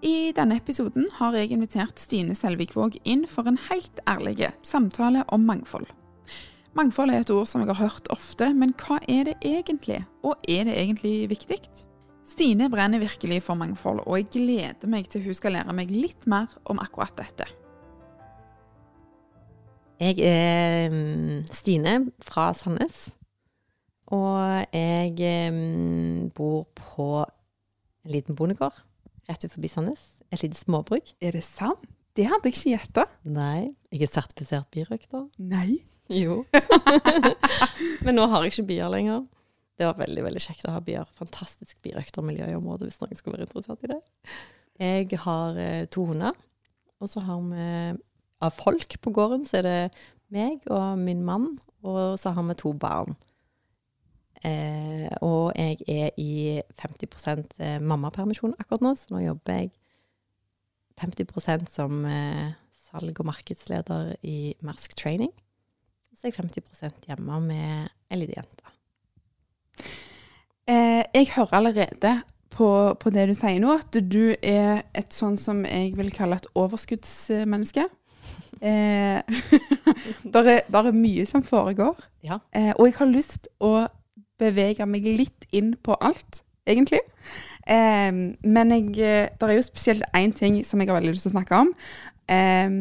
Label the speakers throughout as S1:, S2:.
S1: I denne episoden har jeg invitert Stine Selvik-Våg inn for en helt ærlig samtale om mangfold. Mangfold er et ord som jeg har hørt ofte, men hva er det egentlig? Og er det egentlig viktig? Stine brenner virkelig for mangfold, og jeg gleder meg til hun skal lære meg litt mer om akkurat dette.
S2: Jeg er mm, Stine fra Sandnes. Og jeg mm, bor på en liten bondegård rett utenfor Sandnes. Et lite småbruk.
S1: Er det sant? Det hadde jeg ikke gjetta.
S2: Nei. Jeg er sertifisert birøkter.
S1: Nei.
S2: Jo. Men nå har jeg ikke bier lenger. Det var veldig veldig kjekt å ha bier. Fantastisk birøktermiljø i området, hvis noen skulle være interessert i det. Jeg har eh, to hunder. Og så har vi av folk på gården, så er det meg og min mann, og så har vi to barn. Eh, og jeg er i 50 eh, mammapermisjon akkurat nå, så nå jobber jeg 50% som eh, salg- og markedsleder i Mersk Training så er jeg 50 hjemme med ei lita jente.
S1: Eh, jeg hører allerede på, på, det du sier nå, at du er et sånn som jeg vil kalle et overskuddsmenneske. Eh, der, er, der er mye som foregår.
S2: Ja.
S1: Eh, og jeg har lyst å bevege meg litt inn på alt, egentlig. Eh, men jeg, eh, det er jo spesielt én ting som jeg har veldig lyst til å snakke om. Eh,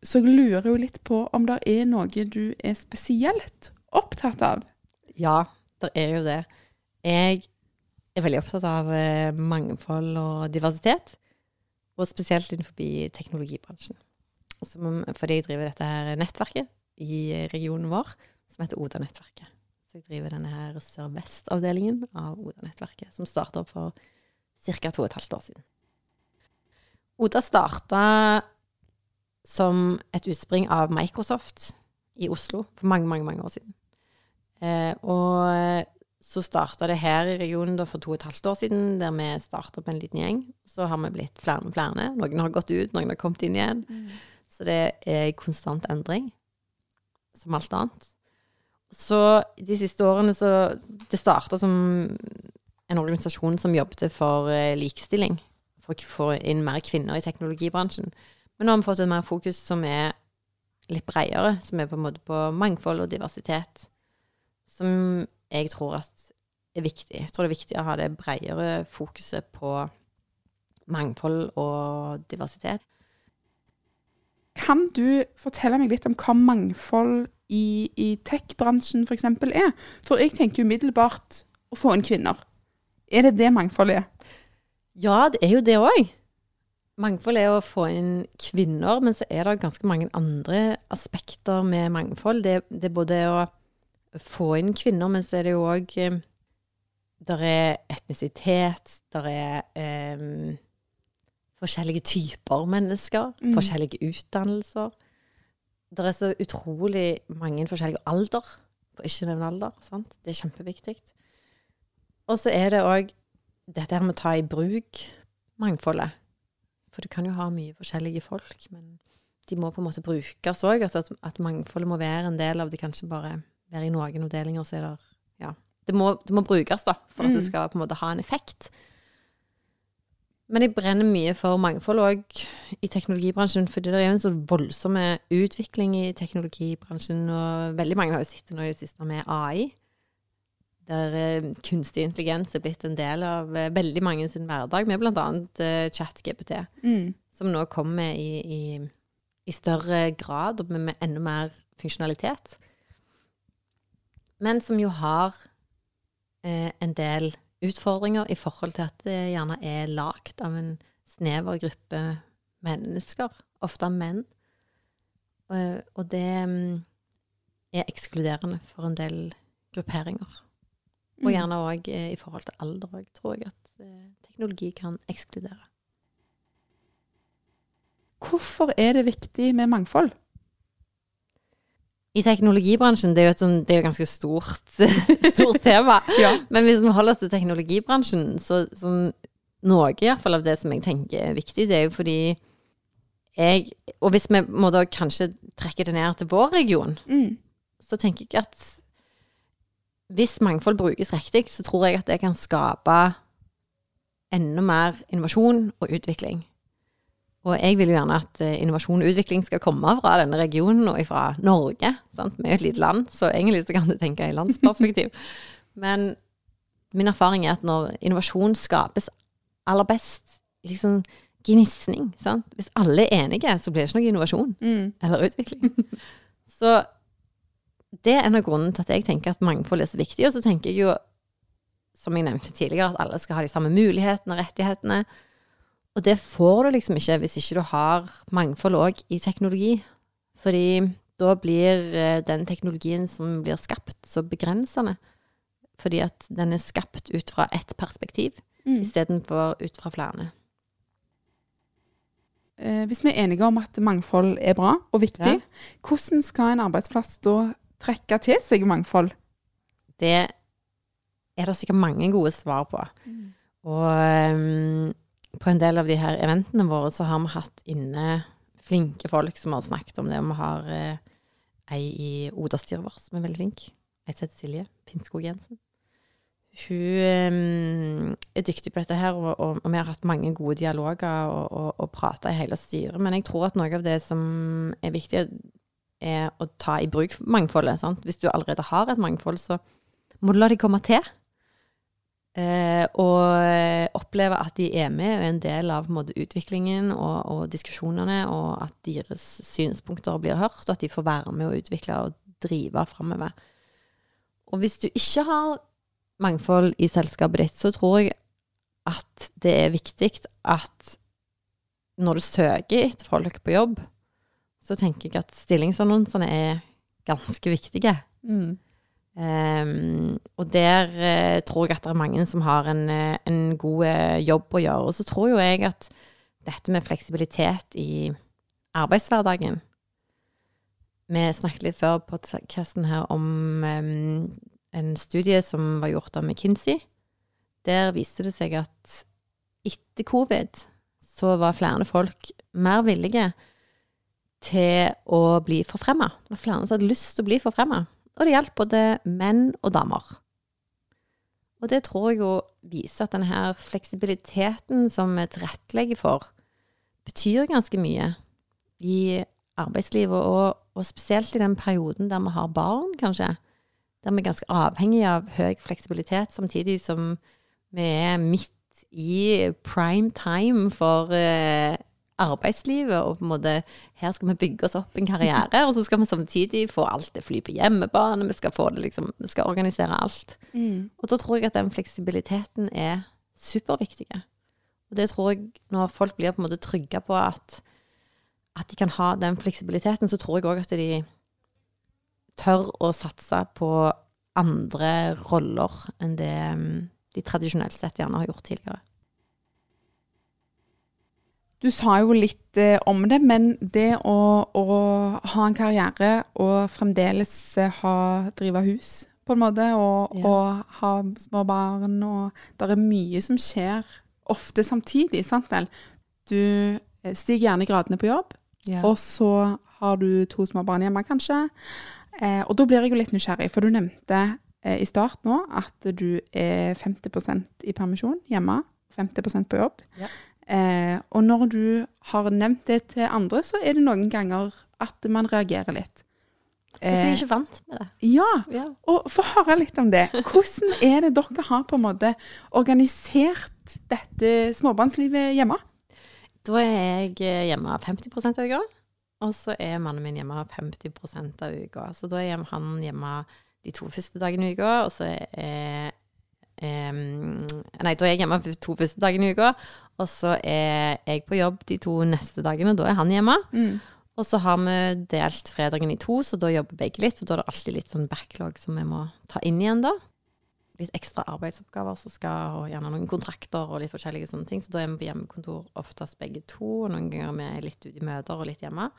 S1: så jeg lurer jo litt på om det er noe du er spesielt opptatt av?
S2: Ja, det er jo det. Jeg er veldig opptatt av eh, mangfold og diversitet. Og spesielt innenfor teknologibransjen. Fordi jeg driver dette her nettverket i regionen vår, som heter Oda-nettverket. Så jeg driver denne her sør-vest-avdelingen av Oda-nettverket, som starta opp for ca. to og et halvt år siden. Oda starta som et utspring av Microsoft i Oslo for mange, mange, mange år siden. Eh, og så starta det her i regionen for to og et halvt år siden, der vi starta opp en liten gjeng. Så har vi blitt flere og flere. Noen har gått ut, noen har kommet inn igjen. Mm. Så det er konstant endring, som alt annet. Så de siste årene så Det starta som en organisasjon som jobbet for eh, likestilling. For å få inn mer kvinner i teknologibransjen. Men nå har vi fått et mer fokus som er litt bredere, som er på en måte på mangfold og diversitet. Som jeg tror er viktig. Jeg tror det er viktig å ha det bredere fokuset på mangfold og diversitet.
S1: Kan du fortelle meg litt om hva mangfold i, i tech-bransjen f.eks. er? For jeg tenker umiddelbart å få inn kvinner. Er det det mangfoldet er?
S2: Ja, det er jo det òg. Mangfold er å få inn kvinner, men så er det ganske mange andre aspekter med mangfold. Det, det er både å få inn kvinner, men så er det jo òg eh, Der er etnisitet, der er um, forskjellige typer mennesker, mm. forskjellige utdannelser. Det er så utrolig mange forskjellige alder, for ikke nevne alder. Sant? Det er kjempeviktig. Og så er det òg dette her med å ta i bruk mangfoldet. For du kan jo ha mye forskjellige folk, men de må på en måte brukes òg. Altså at, at, mangfoldet må være en del av det, kanskje bare være i noen avdelinger, så er det Ja. Det må, det må brukes, da, for at det mm. skal på en måte ha en effekt. Men jeg brenner mye for mangfold òg i teknologibransjen, fordi det er jo en så voldsom utvikling i teknologibransjen, og veldig mange har jo sittet nå i det siste med AI der eh, kunstig intelligens er blitt en del av eh, veldig mange sin hverdag, med bl.a. Uh, ChatGPT, mm. som nå kommer i, i, i, større grad og med, med, enda mer funksjonalitet. Men som jo har eh, en del utfordringer i forhold til at det gjerne er lagd av en snever gruppe mennesker, ofte menn. Uh, og det um, er ekskluderende for en del grupperinger. Og mm. gjerne òg eh, i forhold til alder òg, tror jeg at eh, teknologi kan ekskludere.
S1: Hvorfor er det viktig med mangfold?
S2: I teknologibransjen, det er jo et, sånn, det er jo ganske stort, stort tema. ja. Men hvis vi holder oss til teknologibransjen, så sånn, noe iallfall av det som jeg tenker er viktig, det er jo fordi jeg Og hvis vi må da kanskje trekke det ned til vår region, mm. så tenker jeg at hvis mangfold brukes riktig, så tror jeg at det kan skape enda mer innovasjon og utvikling. Og jeg vil jo gjerne at eh, innovasjon og utvikling skal komme fra denne regionen og fra Norge. Sant? Vi er jo et lite land, så egentlig så kan du tenke i landsperspektiv. Men min erfaring er at når innovasjon skapes aller best, liksom gnisning. Hvis alle er enige, så blir det ikke noe innovasjon
S1: Mm.
S2: eller utvikling. så det er en av grunnene til at jeg tenker at mangfold er så viktig. Og så tenker jeg jo, som jeg nevnte tidligere, at alle skal ha de samme mulighetene og rettighetene. Og det får du liksom ikke hvis ikke du har mangfold òg i teknologi. Fordi da blir eh, den teknologien som blir skapt, så begrensende. Fordi at den er skapt ut fra ett perspektiv,
S1: Mm.
S2: istedenfor ut fra flere.
S1: Eh, hvis vi er enige om at mangfold er bra og viktig,
S2: Ja.
S1: hvordan skal en arbeidsplass da trekke til seg mangfold?
S2: Det er det sikkert mange gode svar på. Og ehm, på en del av de her eventene våre så har vi hatt inne flinke folk som har snakket om det. Vi har eh, ei i Oda-styret vårt som er veldig flink. Ei som heter Silje Pinskog Jensen. Hun eh, er dyktig på dette her, og, og, og vi har hatt mange gode dialoger og, og, og prata i hele styret. Men jeg tror at noe av det som er viktig, er å ta i bruk mangfoldet. Sant? Hvis du allerede har et mangfold, så må du la de komme til. Eh, og opplever oppleve at de er med og er en del av måte, utviklingen og, og diskusjonene, og at deres synspunkter blir hørt, og at de får være med å utvikle og drive framover. Og hvis du ikke har mangfold i selskapet ditt, så tror jeg at det er viktig at når du søker etter folk på jobb, så tenker jeg at stillingsannonsene er ganske viktige.
S1: Mm.
S2: Ehm, og der uh, tror jeg at det er mange som har en, eh, en god uh, jobb å gjøre. Og så tror jo jeg at dette med fleksibilitet i arbeidshverdagen Vi snakket litt før på podkasten her om um, en studie som var gjort av McKinsey. Der viste det seg at etter covid så var flere folk mer villige til å bli forfremma. Det var flere som hadde lyst til å bli forfremma. Og det gjaldt både menn og damer. Og det tror jeg jo viser at denne fleksibiliteten som vi tilrettelegger for, betyr ganske mye i arbeidslivet, og, og spesielt i den perioden der vi har barn, kanskje. Der vi er ganske avhengig av høy fleksibilitet, samtidig som vi er midt i prime time for eh, arbeidslivet, og på en måte her skal vi bygge oss opp en karriere, og så skal vi samtidig få alt det fly på hjemmebane, vi skal få det liksom, vi skal organisere alt.
S1: Mm.
S2: Og da tror jeg at den fleksibiliteten er superviktig. Og det tror jeg, når folk blir på en måte trygge på at, at de kan ha den fleksibiliteten, så tror jeg òg at de tør å satse på andre roller enn det mm, de tradisjonelt sett gjerne har gjort tidligere.
S1: Du sa jo litt eh, om det, men det å, å ha en karriere og fremdeles eh, ha, drive hus, på en måte, og,
S2: Ja.
S1: og ha små barn, og det er mye som skjer ofte samtidig, sant vel? Du eh, stiger gjerne gradene på jobb, og så har du to små barn hjemme, kanskje. Eh, og da blir jeg jo litt nysgjerrig, for du nevnte eh, i start nå at du er 50% i permisjon hjemme, 50% på jobb.
S2: Ja.
S1: Eh, og når du har nevnt det til andre, så er det noen ganger at man reagerer litt.
S2: Hvorfor er
S1: Eh,
S2: jeg ikke vant med det?
S1: ja,
S2: Ja.
S1: og få høre litt om det. Hvordan er det dere har på en måte organisert dette småbarnslivet hjemme?
S2: Da er jeg eh, hjemme 50% av uka, og så er mannen min hjemme 50% av uka. Så da er han hjemme de to første dagene i uka, og så er em, Nei, da er jeg hjemme for to første dagene i uka, og så er jeg på jobb de to neste dagene, da er han hjemme. Og så har vi delt fredagen i to, så da jobber begge litt, for da er det alltid litt sånn backlog som vi må ta inn igjen da. Litt ekstra arbeidsoppgaver som skal, og gjerne noen kontrakter og litt forskjellige sånne ting. Så da er vi på hjemmekontor oftest begge to, og noen ganger vi er litt ute i møter og litt hjemme.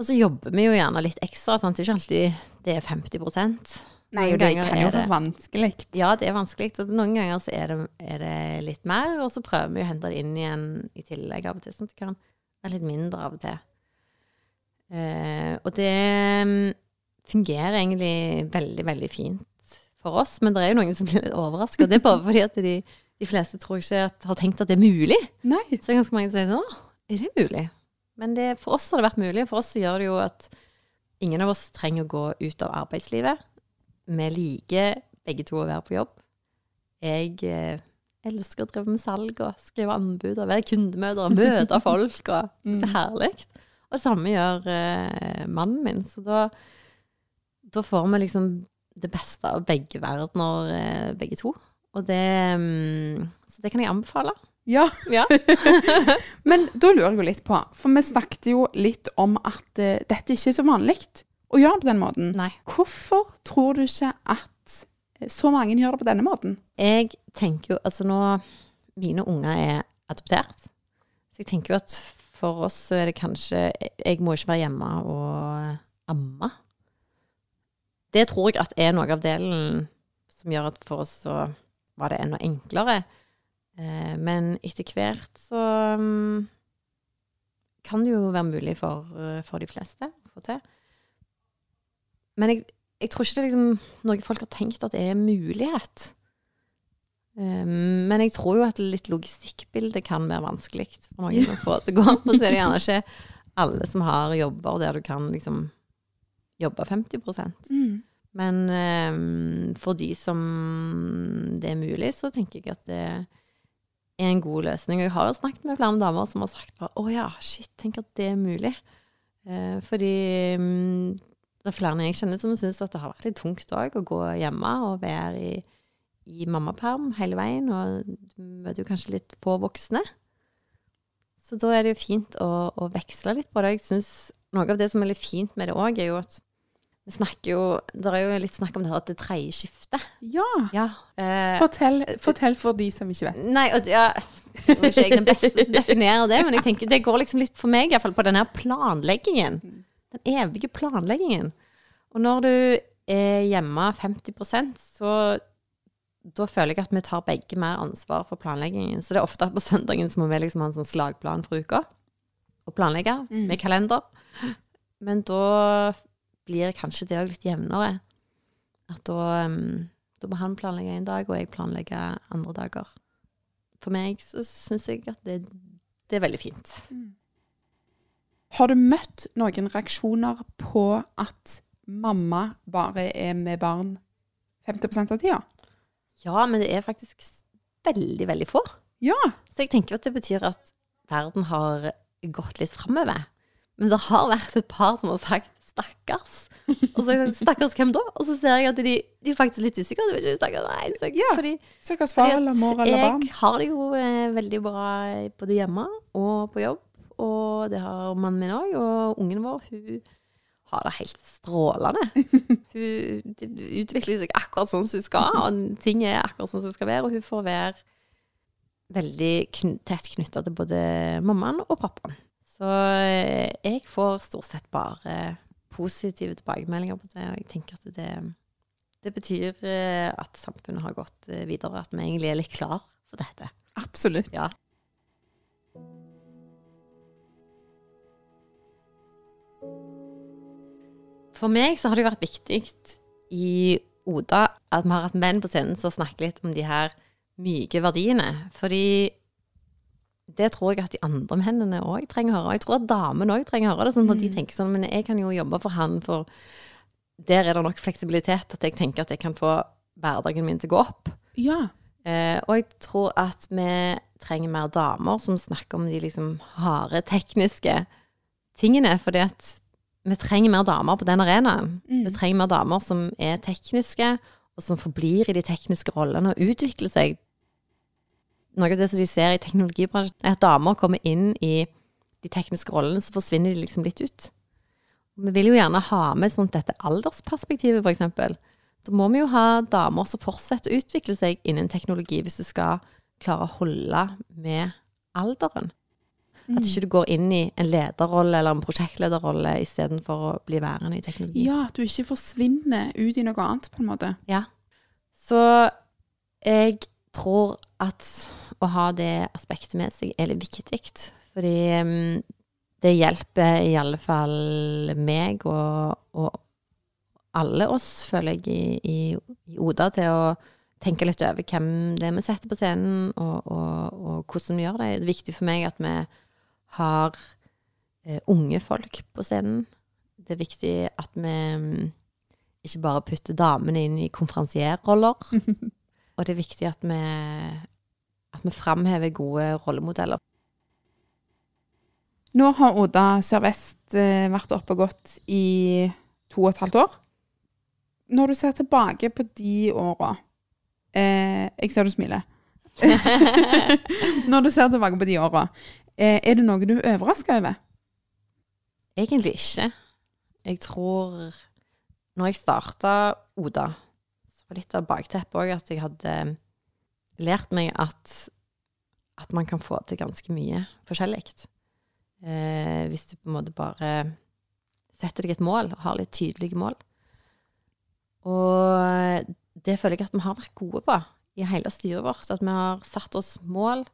S2: Og så jobber vi jo gjerne litt ekstra, sant. Det er ikke alltid det er 50
S1: Nei,
S2: Noen
S1: det kan
S2: er
S1: jo
S2: det-
S1: være vanskelig.
S2: Ja, det er vanskelig. Så noen ganger så er det, er det litt mer, og så prøver vi å hente det inn igjen i tillegg av og til, sånn at det kan være litt mindre av og til. Eh, og det mm, fungerer egentlig veldig, veldig fint for oss, men det er jo noen som blir litt overraska. Det er bare fordi at de, de fleste tror ikke at, har tenkt at det er mulig.
S1: Nei.
S2: Så ganske mange som sier sånn Å, er det mulig? Men det, for oss har det vært mulig. For oss så gjør det jo at ingen av oss trenger å gå ut av arbeidslivet. Vi liker begge to å være på jobb. Jeg eh, elsker å drive med salg og skrive anbud og være kundemøter og møte folk. og Det er herlig. Og det samme gjør eh, mannen min. Så da, da får vi liksom det beste av begge verdener, eh, begge to. Og det, mm, så det kan jeg anbefale.
S1: Ja.
S2: Ja.
S1: Men da lurer jeg jo litt på, for vi snakket jo litt om at uh, dette ikke er så vanlig å gjøre det på den måten.
S2: Nei.
S1: Hvorfor tror du ikke at eh, så mange gjør det på denne måten?
S2: Jeg tenker jo Altså nå Mine unger er adoptert. Så jeg tenker jo at for oss så er det kanskje Jeg må ikke være hjemme og amme. Det tror jeg at er noe av delen som gjør at for oss så var det enda enklere. Eh, men etter hvert så mm, kan det jo være mulig for, eh, for de fleste å få til. Men jeg, jeg tror ikke det er liksom noe folk har tenkt at det er en mulighet. Um, men jeg tror jo at litt logistikkbilde kan være vanskelig for noen å få til å gå. Og så er det gjerne ikke alle som har jobber der du kan liksom jobbe 50% Men um, for de som det er mulig, så tenker jeg at det er en god løsning. Og jeg har jo snakket med flere damer som har sagt bare, å ja, shit, tenk at det er mulig. Uh, fordi um, det er flere jeg kjenner som syns at det har vært litt tungt òg å gå hjemme og være i i mammaperm hele veien, og du møter jo kanskje litt på voksne. Så da er det jo fint å, å veksle litt på det. Jeg synes Noe av det som er litt fint med det òg, er jo at vi snakker jo Det er jo litt snakk om det her at det tredje skiftet.
S1: Ja.
S2: Ja. Eh,
S1: Fortell, fortell for de som ikke vet.
S2: nei, og, ja, nå er ikke jeg den beste til å definere det, men jeg tenker det går liksom litt for meg i hvert fall på den her planleggingen. Den evige planleggingen. Og når du er hjemme 50% så da føler jeg at vi tar begge mer ansvar for planleggingen. Så det er ofte på søndagen så må vi liksom ha en sånn slagplan for uka. Og planlegge
S1: Mm.
S2: med kalender. Men da blir kanskje det òg litt jevnere. At da, um, da må han planlegge en dag, og jeg planlegger andre dager. For meg så syns jeg at det, det er veldig fint.
S1: Har du møtt noen reaksjoner på at mamma bare er med barn 50% av tida?
S2: Ja, men det er faktisk veldig, veldig få.
S1: Ja.
S2: Så jeg tenker at det betyr at verden har gått litt framover. Men det har vært et par som har sagt 'stakkars'. Og så har jeg sagt 'stakkars hvem da?' Og så ser jeg at de, de er faktisk litt usikre. De vet ikke, stakkars, nei, så,
S1: Ja.
S2: fordi,
S1: Stakkars far eller mor eller barn.
S2: Jeg har det jo eh, veldig bra både hjemme og på jobb. Og det har mannen min òg. Og ungen vår, hun har det helt strålende. Hun utvikler seg akkurat sånn som hun skal, og ting er akkurat sånn som det skal være. Og hun får være veldig kn tett knytta til både mammaen og pappaen. Så eh, jeg får stort sett bare positive tilbakemeldinger på det, og jeg tenker at det, det betyr eh, at samfunnet har gått eh, videre, at vi egentlig er litt klar for dette.
S1: Absolutt.
S2: Ja. For meg så har det jo vært viktig i Oda at vi har hatt menn på scenen som snakker litt om de her myke verdiene. Fordi det tror jeg at de andre mennene òg trenger å høre. Og jeg tror at damene òg trenger å høre det. Sånn at de tenker sånn Men jeg kan jo jobbe for han, for der er det nok fleksibilitet at jeg tenker at jeg kan få hverdagen min til å gå opp.
S1: Ja.
S2: Eh, og jeg tror at vi trenger mer damer som snakker om de liksom harde, tekniske tingene. Fordi at vi trenger mer damer på den arenaen.
S1: Mm.
S2: Vi trenger mer damer som er tekniske, og som forblir i de tekniske rollene og utvikler seg. Noe av det som de ser i teknologibransjen, er at damer kommer inn i de tekniske rollene, så forsvinner de liksom litt ut. Vi vil jo gjerne ha med sånn dette aldersperspektivet, eksempel. Da må vi jo ha damer som fortsetter å utvikle seg innen teknologi, hvis du skal klare å holde med alderen. At ikke du går inn i en lederrolle eller en prosjektlederrolle istedenfor å bli værende i teknologi.
S1: ja, at du ikke forsvinner ut i noe annet, på en måte.
S2: Ja. Så jeg tror at å ha det aspektet med seg er litt viktig. Fordi mm, det hjelper i alle fall meg og, og alle oss, føler jeg, i, i, i Oda til å tenke litt over hvem det er vi setter på scenen, og, og, og hvordan vi gjør det. Det er viktig for meg at vi har eh, unge folk på scenen. Det er viktig at vi mm, ikke bare putter damene inn i konferansierroller. og det er viktig at vi, at vi framhever gode rollemodeller.
S1: Nå har Oda Sør-Vest eh, vært oppe og gått i to og et halvt år. Når du ser tilbake på de åra eh, Jeg ser du smiler. Når du ser tilbake på de åra, er det noe du er overraska over?
S2: Egentlig ikke. Jeg tror Når jeg starta Oda, så var litt av bakteppet òg at jeg hadde lært meg at, at man kan få til ganske mye forskjellig. Eh, hvis du på en måte bare setter deg et mål og har litt tydelige mål. Og det føler jeg at vi har vært gode på i hele styret vårt. At vi har satt oss mål.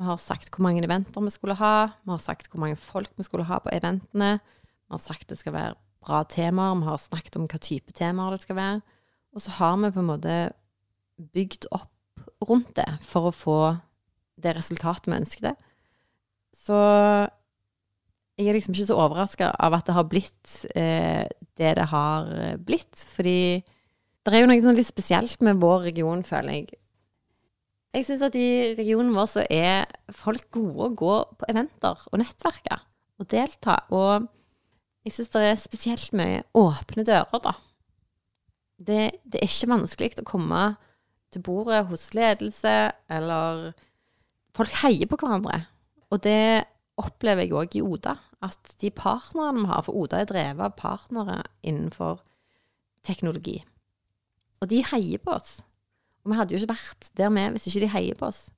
S2: Vi har sagt hvor mange eventer vi skulle ha. Vi har sagt hvor mange folk vi skulle ha på eventene. Vi har sagt det skal være bra temaer. Vi har snakket om hva type temaer det skal være. Og så har vi på en måte bygd opp rundt det for å få det resultatet vi ønsket. Så jeg er liksom ikke så overraska av at det har blitt eh, det det har blitt. Fordi det er jo noe sånn litt spesielt med vår region, føler jeg. Jeg syns at i regionen vår så er folk gode å gå på eventer og nettverke og delta. Og jeg syns det er spesielt mye åpne dører, da. Det, det er ikke vanskelig å komme til bordet hos ledelse, eller Folk heier på hverandre. Og det opplever jeg òg i Oda. At de partnerne vi har, for Oda er drevet av partnere innenfor teknologi. Og de heier på oss. Og vi hadde jo ikke vært der med hvis ikke de heier på oss.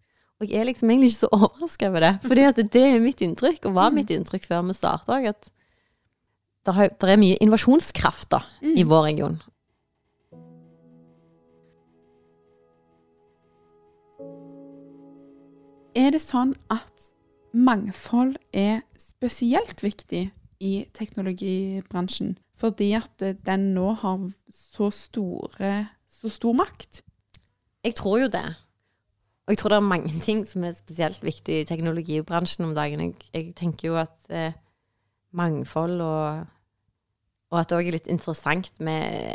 S2: Og jeg er liksom egentlig ikke så overraska over det. For det er mitt inntrykk, og var mitt inntrykk før vi starta òg, at det er mye innovasjonskraft da, mm. i vår region.
S1: Er det sånn at mangfold er spesielt viktig i teknologibransjen? Fordi at den nå har så, store, så stor makt?
S2: Jeg tror jo det. Og jeg tror det er mange ting som er spesielt viktig i teknologibransjen om dagen. Jeg, jeg tenker jo at eh, mangfold og, og at det òg er litt interessant med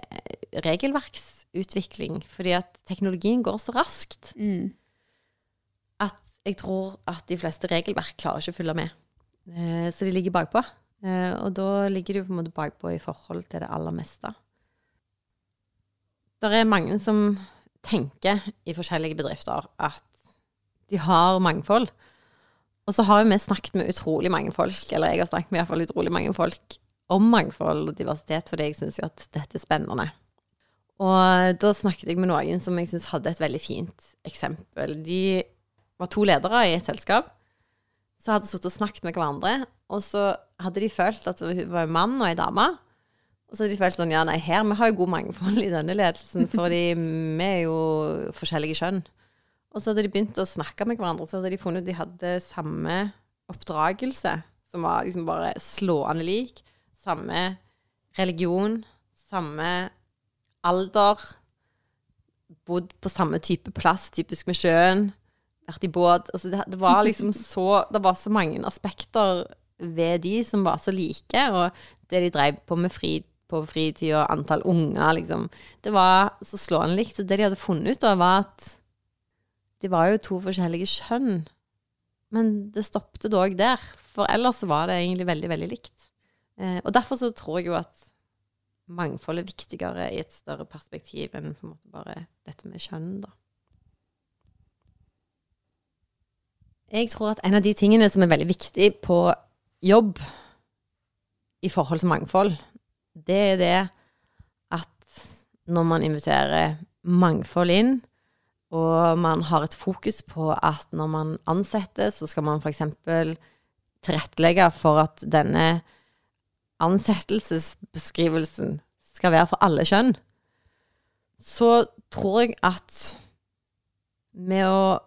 S2: regelverksutvikling. Fordi at teknologien går så raskt. Mm. At jeg tror at de fleste regelverk klarer ikke å følge med. Eh, så de ligger bakpå. Eh, og da ligger de jo på en måte bakpå i forhold til det aller meste. Det er mange som tenker i forskjellige bedrifter at de har mangfold. Og så har jo vi snakket med utrolig mange folk, eller jeg har snakket med iallfall utrolig mange folk om mangfold og diversitet, fordi jeg syns jo at dette er spennende. Og da snakket jeg med noen som jeg syns hadde et veldig fint eksempel. De var to ledere i et selskap Så hadde sittet og snakket med hverandre. Og så hadde de følt at hun var en mann og en dame. Og så hadde de følt sånn Ja, nei, her, vi har jo god mangfold i denne ledelsen, fordi vi er jo forskjellige kjønn. Og så hadde de begynt å snakke med hverandre, så hadde de funnet ut de hadde samme oppdragelse, som var liksom bare slående lik. Samme religion, samme alder. Bodd på samme type plass, typisk med sjøen vært i båt. Altså det, det, var liksom så Det var så mange aspekter ved de som var så like, og det de drev på med fri, på fritid og antall unger, liksom. Det var så slående likt. Det de hadde funnet ut, da, var at de var jo to forskjellige kjønn. Men det stoppet dog der. For ellers var det egentlig veldig, veldig likt. Eh, og derfor så tror jeg jo at mangfold er viktigere i et større perspektiv enn på en måte bare dette med kjønn, da. Jeg tror at en av de tingene som er veldig viktig på jobb i forhold til mangfold, det er det at når man inviterer mangfold inn, og man har et fokus på at når man ansetter, så skal man f.eks. tilrettelegge for at denne ansettelsesbeskrivelsen skal være for alle kjønn, så tror jeg at med å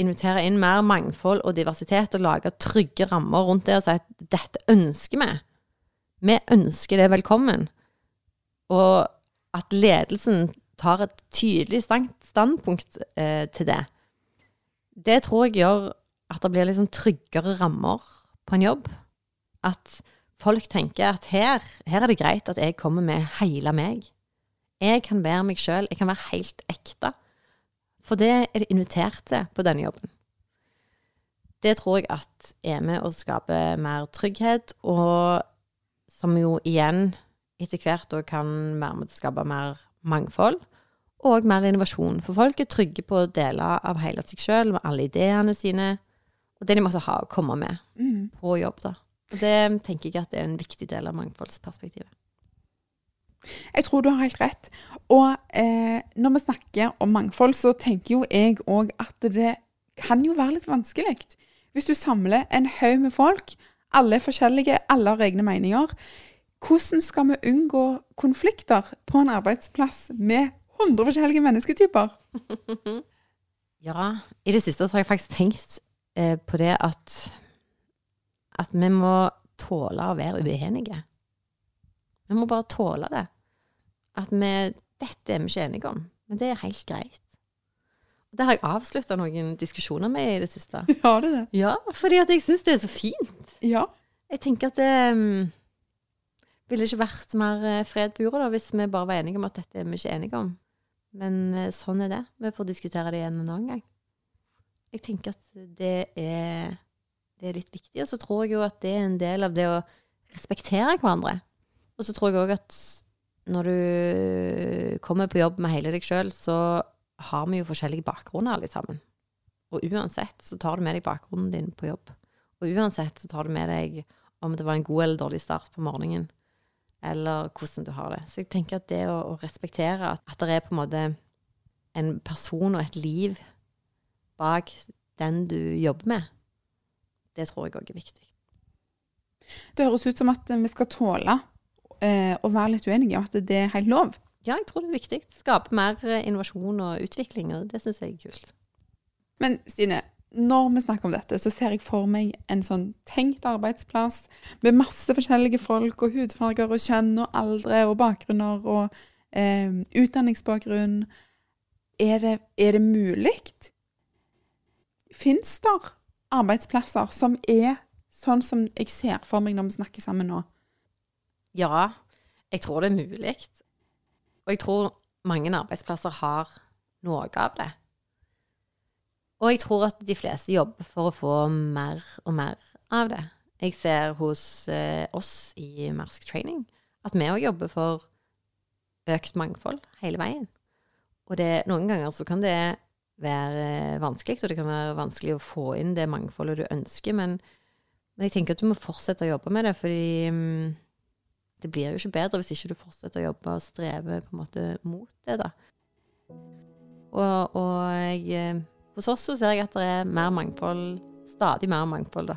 S2: invitere inn mer mangfold og diversitet og lage trygge rammer rundt det og si at dette ønsker vi. Vi ønsker det velkommen. Og at ledelsen tar et tydelig standpunkt eh, til det. Det tror jeg gjør at det blir liksom tryggere rammer på en jobb. At folk tenker at her, her er det greit at jeg kommer med hele meg. Jeg kan være meg sjøl, jeg kan være helt ekte. For det er det invitert til på denne jobben. Det tror jeg at er med å skape mer trygghet, og som jo igjen etter hvert kan være med til å skape mer mangfold og mer innovasjon. For folk er trygge på å dele av hele seg sjøl, med alle ideene sine, og det de måtte ha å komme med
S1: Mm.
S2: på jobb. da. Og Det tenker jeg at er en viktig del av mangfoldsperspektivet.
S1: Jeg tror du har helt rett. Og eh, når vi snakker om mangfold, så tenker jo jeg òg at det kan jo være litt vanskelig. Hvis du samler en haug med folk, alle er forskjellige, alle har egne meninger. Hvordan skal vi unngå konflikter på en arbeidsplass med 100 forskjellige mennesketyper?
S2: Ja, i det siste har jeg faktisk tenkt eh, på det at at vi må tåle å være uenige. Vi må bare tåle det. At vi Dette er vi ikke enige om, men det er helt greit. Det har jeg avslutta noen diskusjoner med i det siste.
S1: Ja, det er det.
S2: Ja, fordi at jeg syns det er så fint.
S1: Ja.
S2: Jeg tenker at det um, ville ikke vært mer eh, fred på jorda da, hvis vi bare var enige om at dette er vi ikke enige om. Men eh, sånn er det. Vi får diskutere det igjen en annen gang. Jeg tenker at det er, det er litt viktig. Og så tror jeg jo at det er en del av det å respektere hverandre. Og så tror jeg òg at når du kommer på jobb med hele deg sjøl, så har vi jo forskjellige bakgrunner alle sammen. Og uansett så tar du med deg bakgrunnen din på jobb. Og uansett så tar du med deg om det var en god eller dårlig start på morgenen, eller hvordan du har det. Så jeg tenker at det å, å respektere at, at det er på en måte en person og et liv bak den du jobber med, det tror jeg òg er viktig.
S1: Det høres ut som at vi skal tåle eh, å være litt uenige, om at det er helt lov.
S2: Ja, jeg tror det er viktig. Skape mer eh, innovasjon og utvikling, og det syns jeg er kult.
S1: Men Stine, når vi snakker om dette, så ser jeg for meg en sånn tenkt arbeidsplass med masse forskjellige folk og hudfarger og kjønn og aldre og bakgrunner og eh, utdanningsbakgrunn. Er det, er det mulig? Fins det arbeidsplasser som er sånn som jeg ser for meg når vi snakker sammen nå?
S2: Ja, jeg tror det er mulig. Og jeg tror mange arbeidsplasser har noe av det. Og jeg tror at de fleste jobber for å få mer og mer av det. Jeg ser hos eh, oss i Mersk Training at vi òg jobber for økt mangfold hele veien. Og det, noen ganger så kan det være eh, vanskelig, og det kan være vanskelig å få inn det mangfoldet du ønsker, men, men jeg tenker at du må fortsette å jobbe med det, fordi mm, det blir jo ikke bedre hvis ikke du fortsetter å jobbe og streve på en måte mot det, da. Og, og jeg, eh, hos oss så ser jeg at det er mer mangfold, stadig mer mangfold, da.